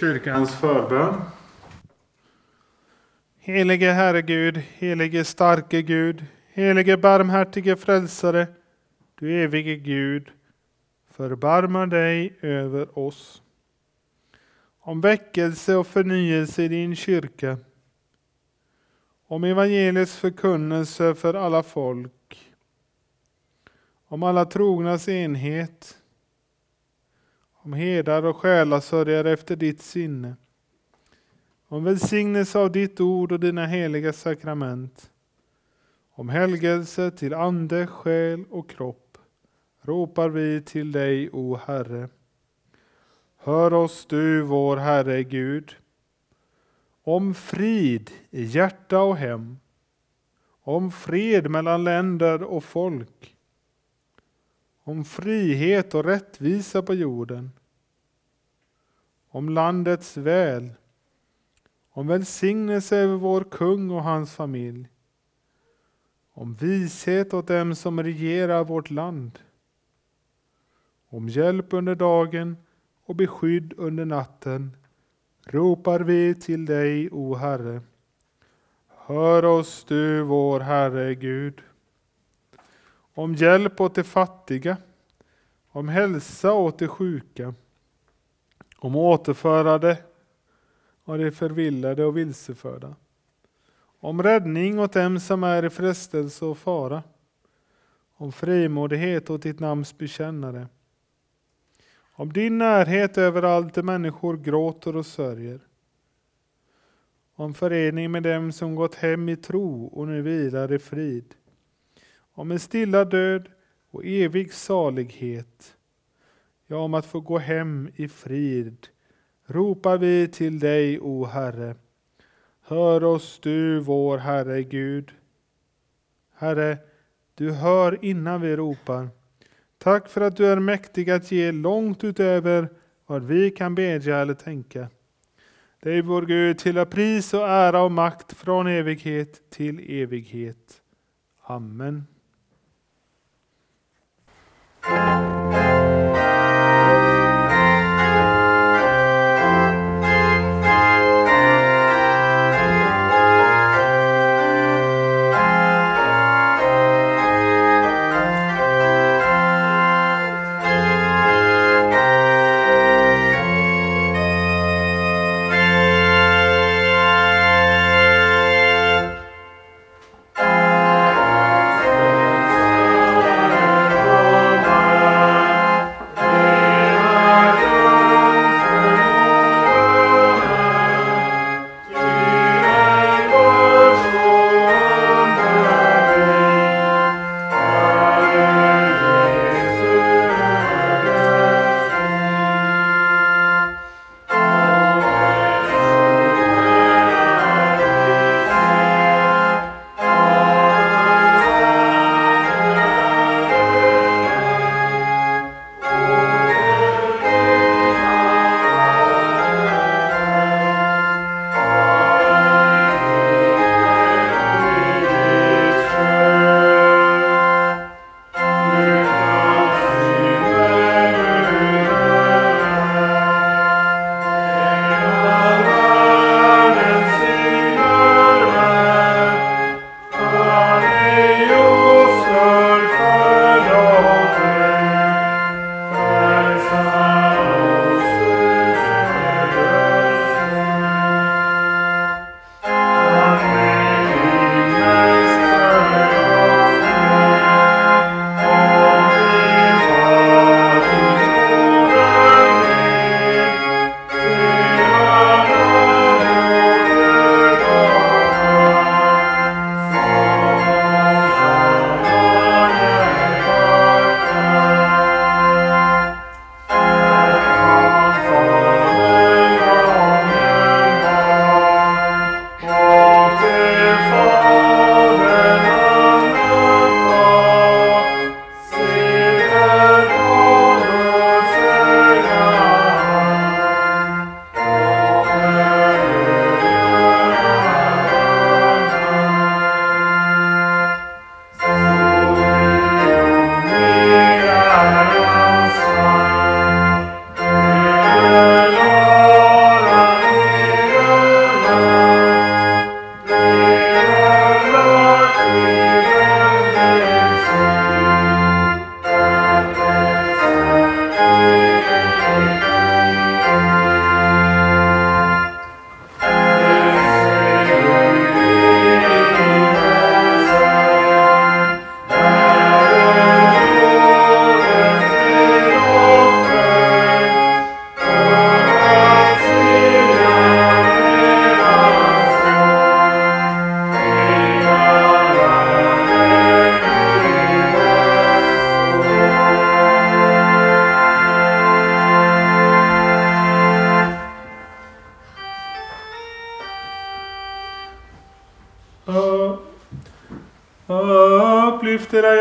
Kyrkans förbön. Helige Herre Gud, helige starke Gud, helige barmhärtige frälsare, du evige Gud, förbarma dig över oss. Om väckelse och förnyelse i din kyrka, om evangeliets förkunnelse för alla folk, om alla trognas enhet, herdar och själasörjare efter ditt sinne, om välsignelse av ditt ord och dina heliga sakrament, om helgelse till ande, själ och kropp, ropar vi till dig, o Herre. Hör oss du, vår Herre Gud. Om frid i hjärta och hem, om fred mellan länder och folk, om frihet och rättvisa på jorden, om landets väl, om välsignelse över vår kung och hans familj, om vishet åt dem som regerar vårt land, om hjälp under dagen och beskydd under natten, ropar vi till dig, o Herre. Hör oss du, vår Herre Gud om hjälp åt de fattiga, om hälsa åt de sjuka, om återförade av de förvillade och vilseförda, om räddning åt dem som är i frestelse och fara, om frimodighet åt ditt namns bekännare, om din närhet överallt där människor gråter och sörjer, om förening med dem som gått hem i tro och nu vilar i frid, om en stilla död och evig salighet. Ja, om att få gå hem i frid ropar vi till dig, o Herre. Hör oss du, vår Herre Gud. Herre, du hör innan vi ropar. Tack för att du är mäktig att ge långt utöver vad vi kan bedja eller tänka. Dig, vår Gud, till pris och ära och makt från evighet till evighet. Amen.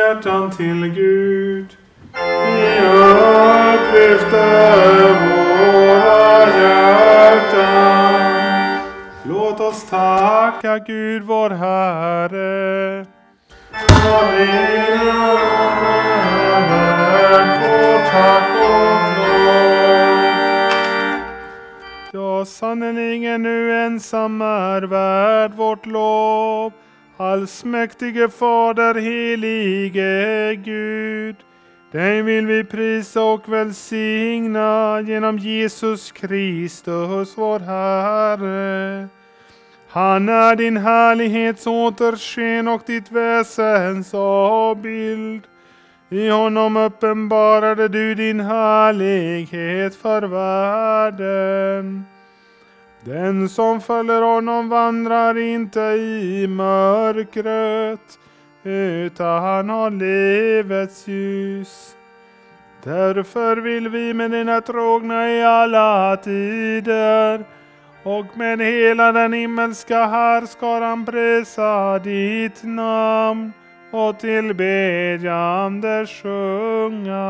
Hjärtan till Gud. Vi upplyfter våra hjärtan. Låt oss tacka Gud vår Herre. Vad vill vår tack och lov. Ja, sannerligen nu ensamma Allsmäktige Fader, helige Gud. Dig vill vi prisa och välsigna genom Jesus Kristus, vår Herre. Han är din härlighets återsken och ditt väsens avbild. I honom uppenbarade du din härlighet för världen. Den som följer honom vandrar inte i mörkret, utan han har livets ljus. Därför vill vi med dina trogna i alla tider och med hela den himmelska härskaran prisa ditt namn och tillbedjande sjunga.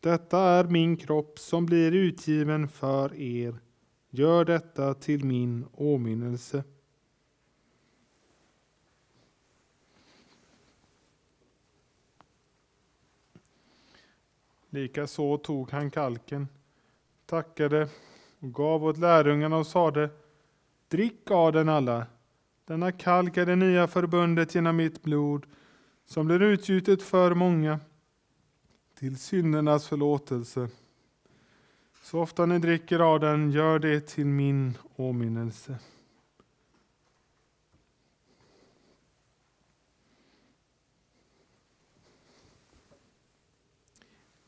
Detta är min kropp som blir utgiven för er. Gör detta till min åminnelse. Likaså tog han kalken, tackade och gav åt lärjungarna och sade Drick av den alla. Denna kalk är det nya förbundet genom mitt blod som blir utgjutet för många till syndernas förlåtelse. Så ofta ni dricker av den, gör det till min åminnelse.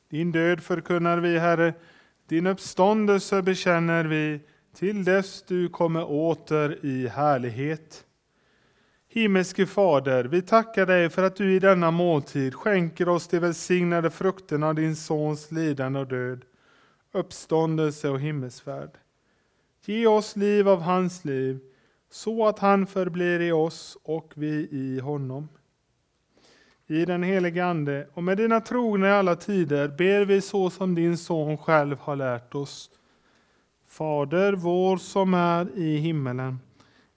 Din död förkunnar vi, Herre, din uppståndelse bekänner vi till dess du kommer åter i härlighet. Himmelske Fader, vi tackar dig för att du i denna måltid skänker oss de välsignade frukterna av din Sons lidande och död, uppståndelse och himmelsfärd. Ge oss liv av hans liv, så att han förblir i oss och vi i honom. I den helige Ande och med dina trogna i alla tider ber vi så som din Son själv har lärt oss. Fader vår som är i himmelen.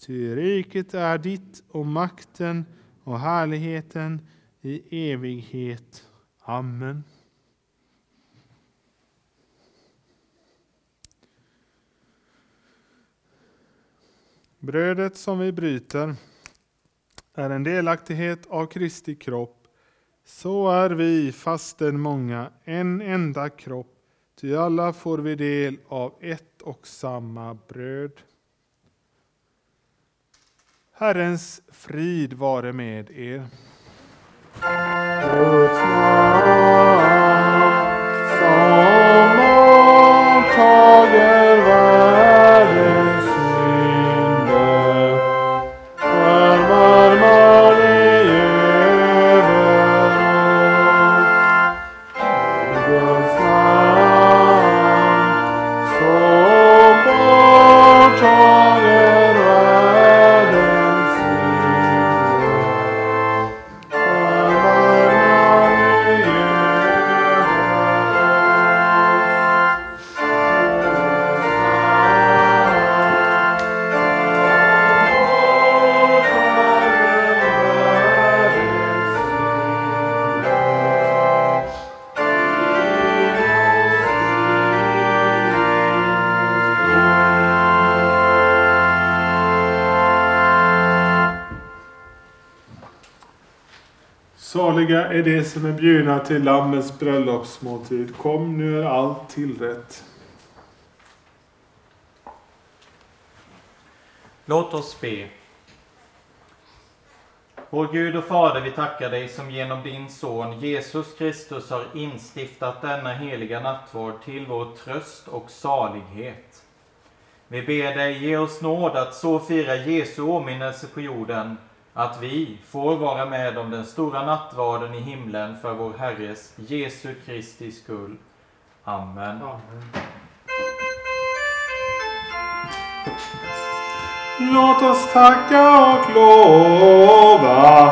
Ty riket är ditt och makten och härligheten i evighet. Amen. Brödet som vi bryter är en delaktighet av Kristi kropp. Så är vi, fastän många, en enda kropp, Ty alla får vi del av ett och samma bröd. Herrens frid vare med er. Är det som är bjudna till Lammets bröllopsmåltid. Kom, nu är allt tillrätt. Låt oss be. Vår Gud och Fader, vi tackar dig som genom din Son Jesus Kristus har instiftat denna heliga nattvard till vår tröst och salighet. Vi ber dig ge oss nåd att så fira Jesu åminnelse på jorden, att vi får vara med om den stora nattvarden i himlen för vår Herres Jesu Kristi skull. Amen. Låt oss tacka och lova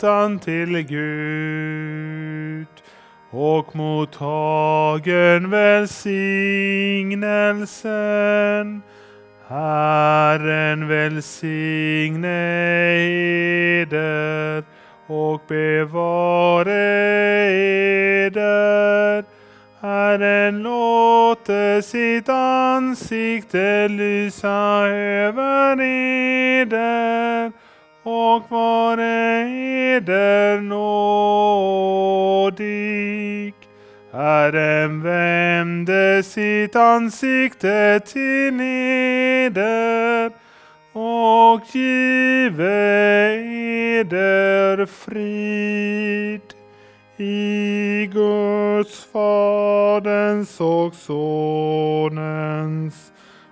hjärtan till Gud och mottagen välsignelsen. Herren välsigne eder och bevare eder. Herren låter sitt ansikte lysa över eder och vare eder nådig. Herren vände sitt ansikte till eder och give eder frid. I Guds, Faderns och Sonens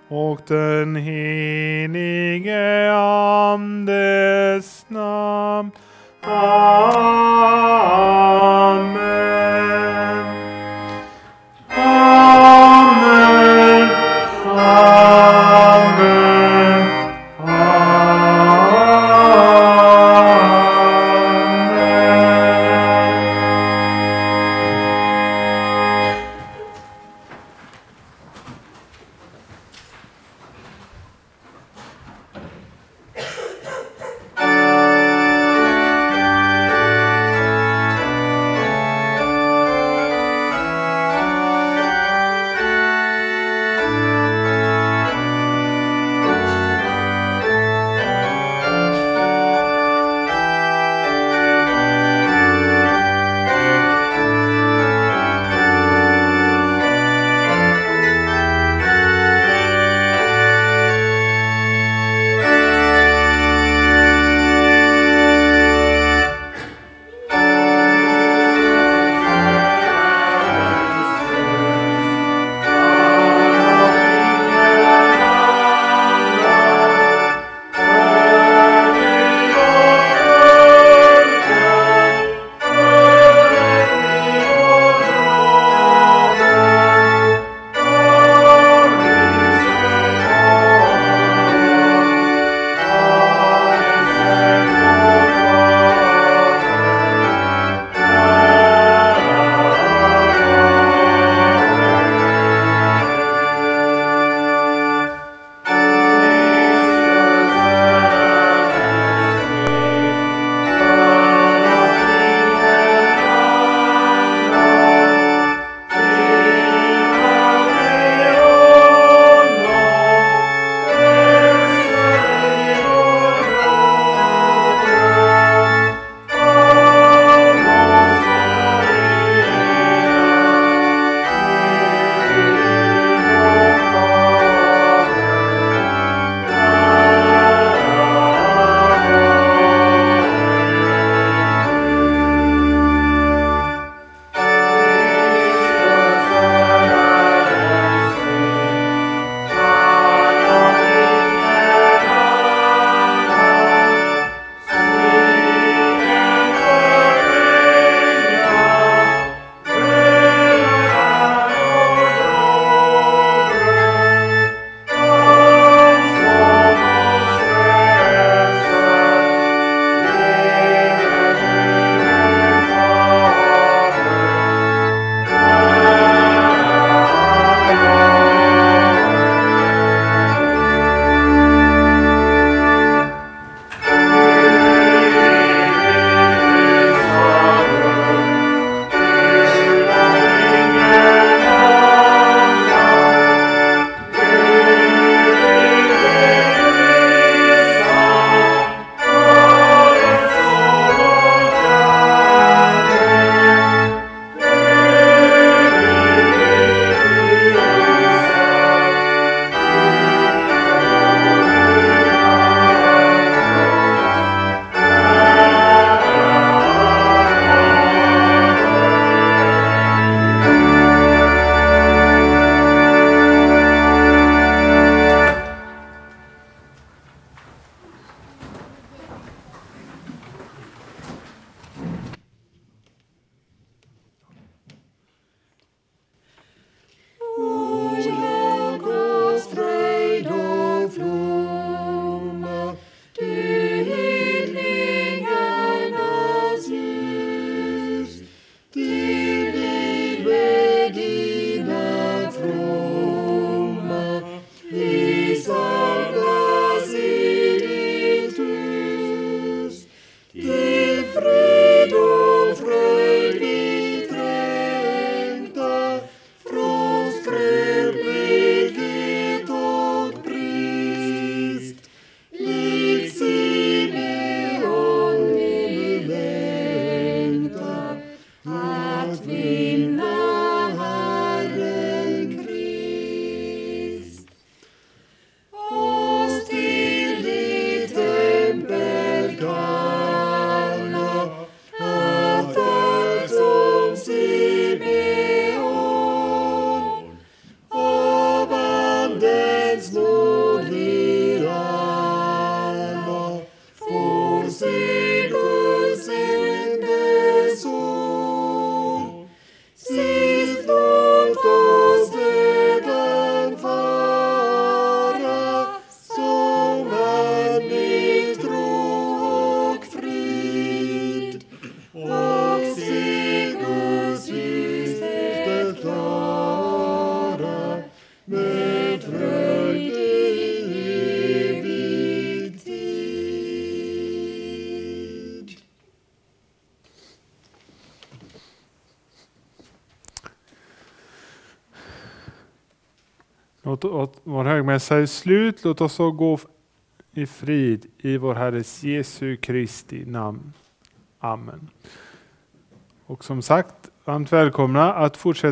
och den helige Andes namn. Amen. Vår är slut. Låt oss så gå i frid i vår Herres Jesu Kristi namn. Amen. Och som sagt, varmt välkomna att fortsätta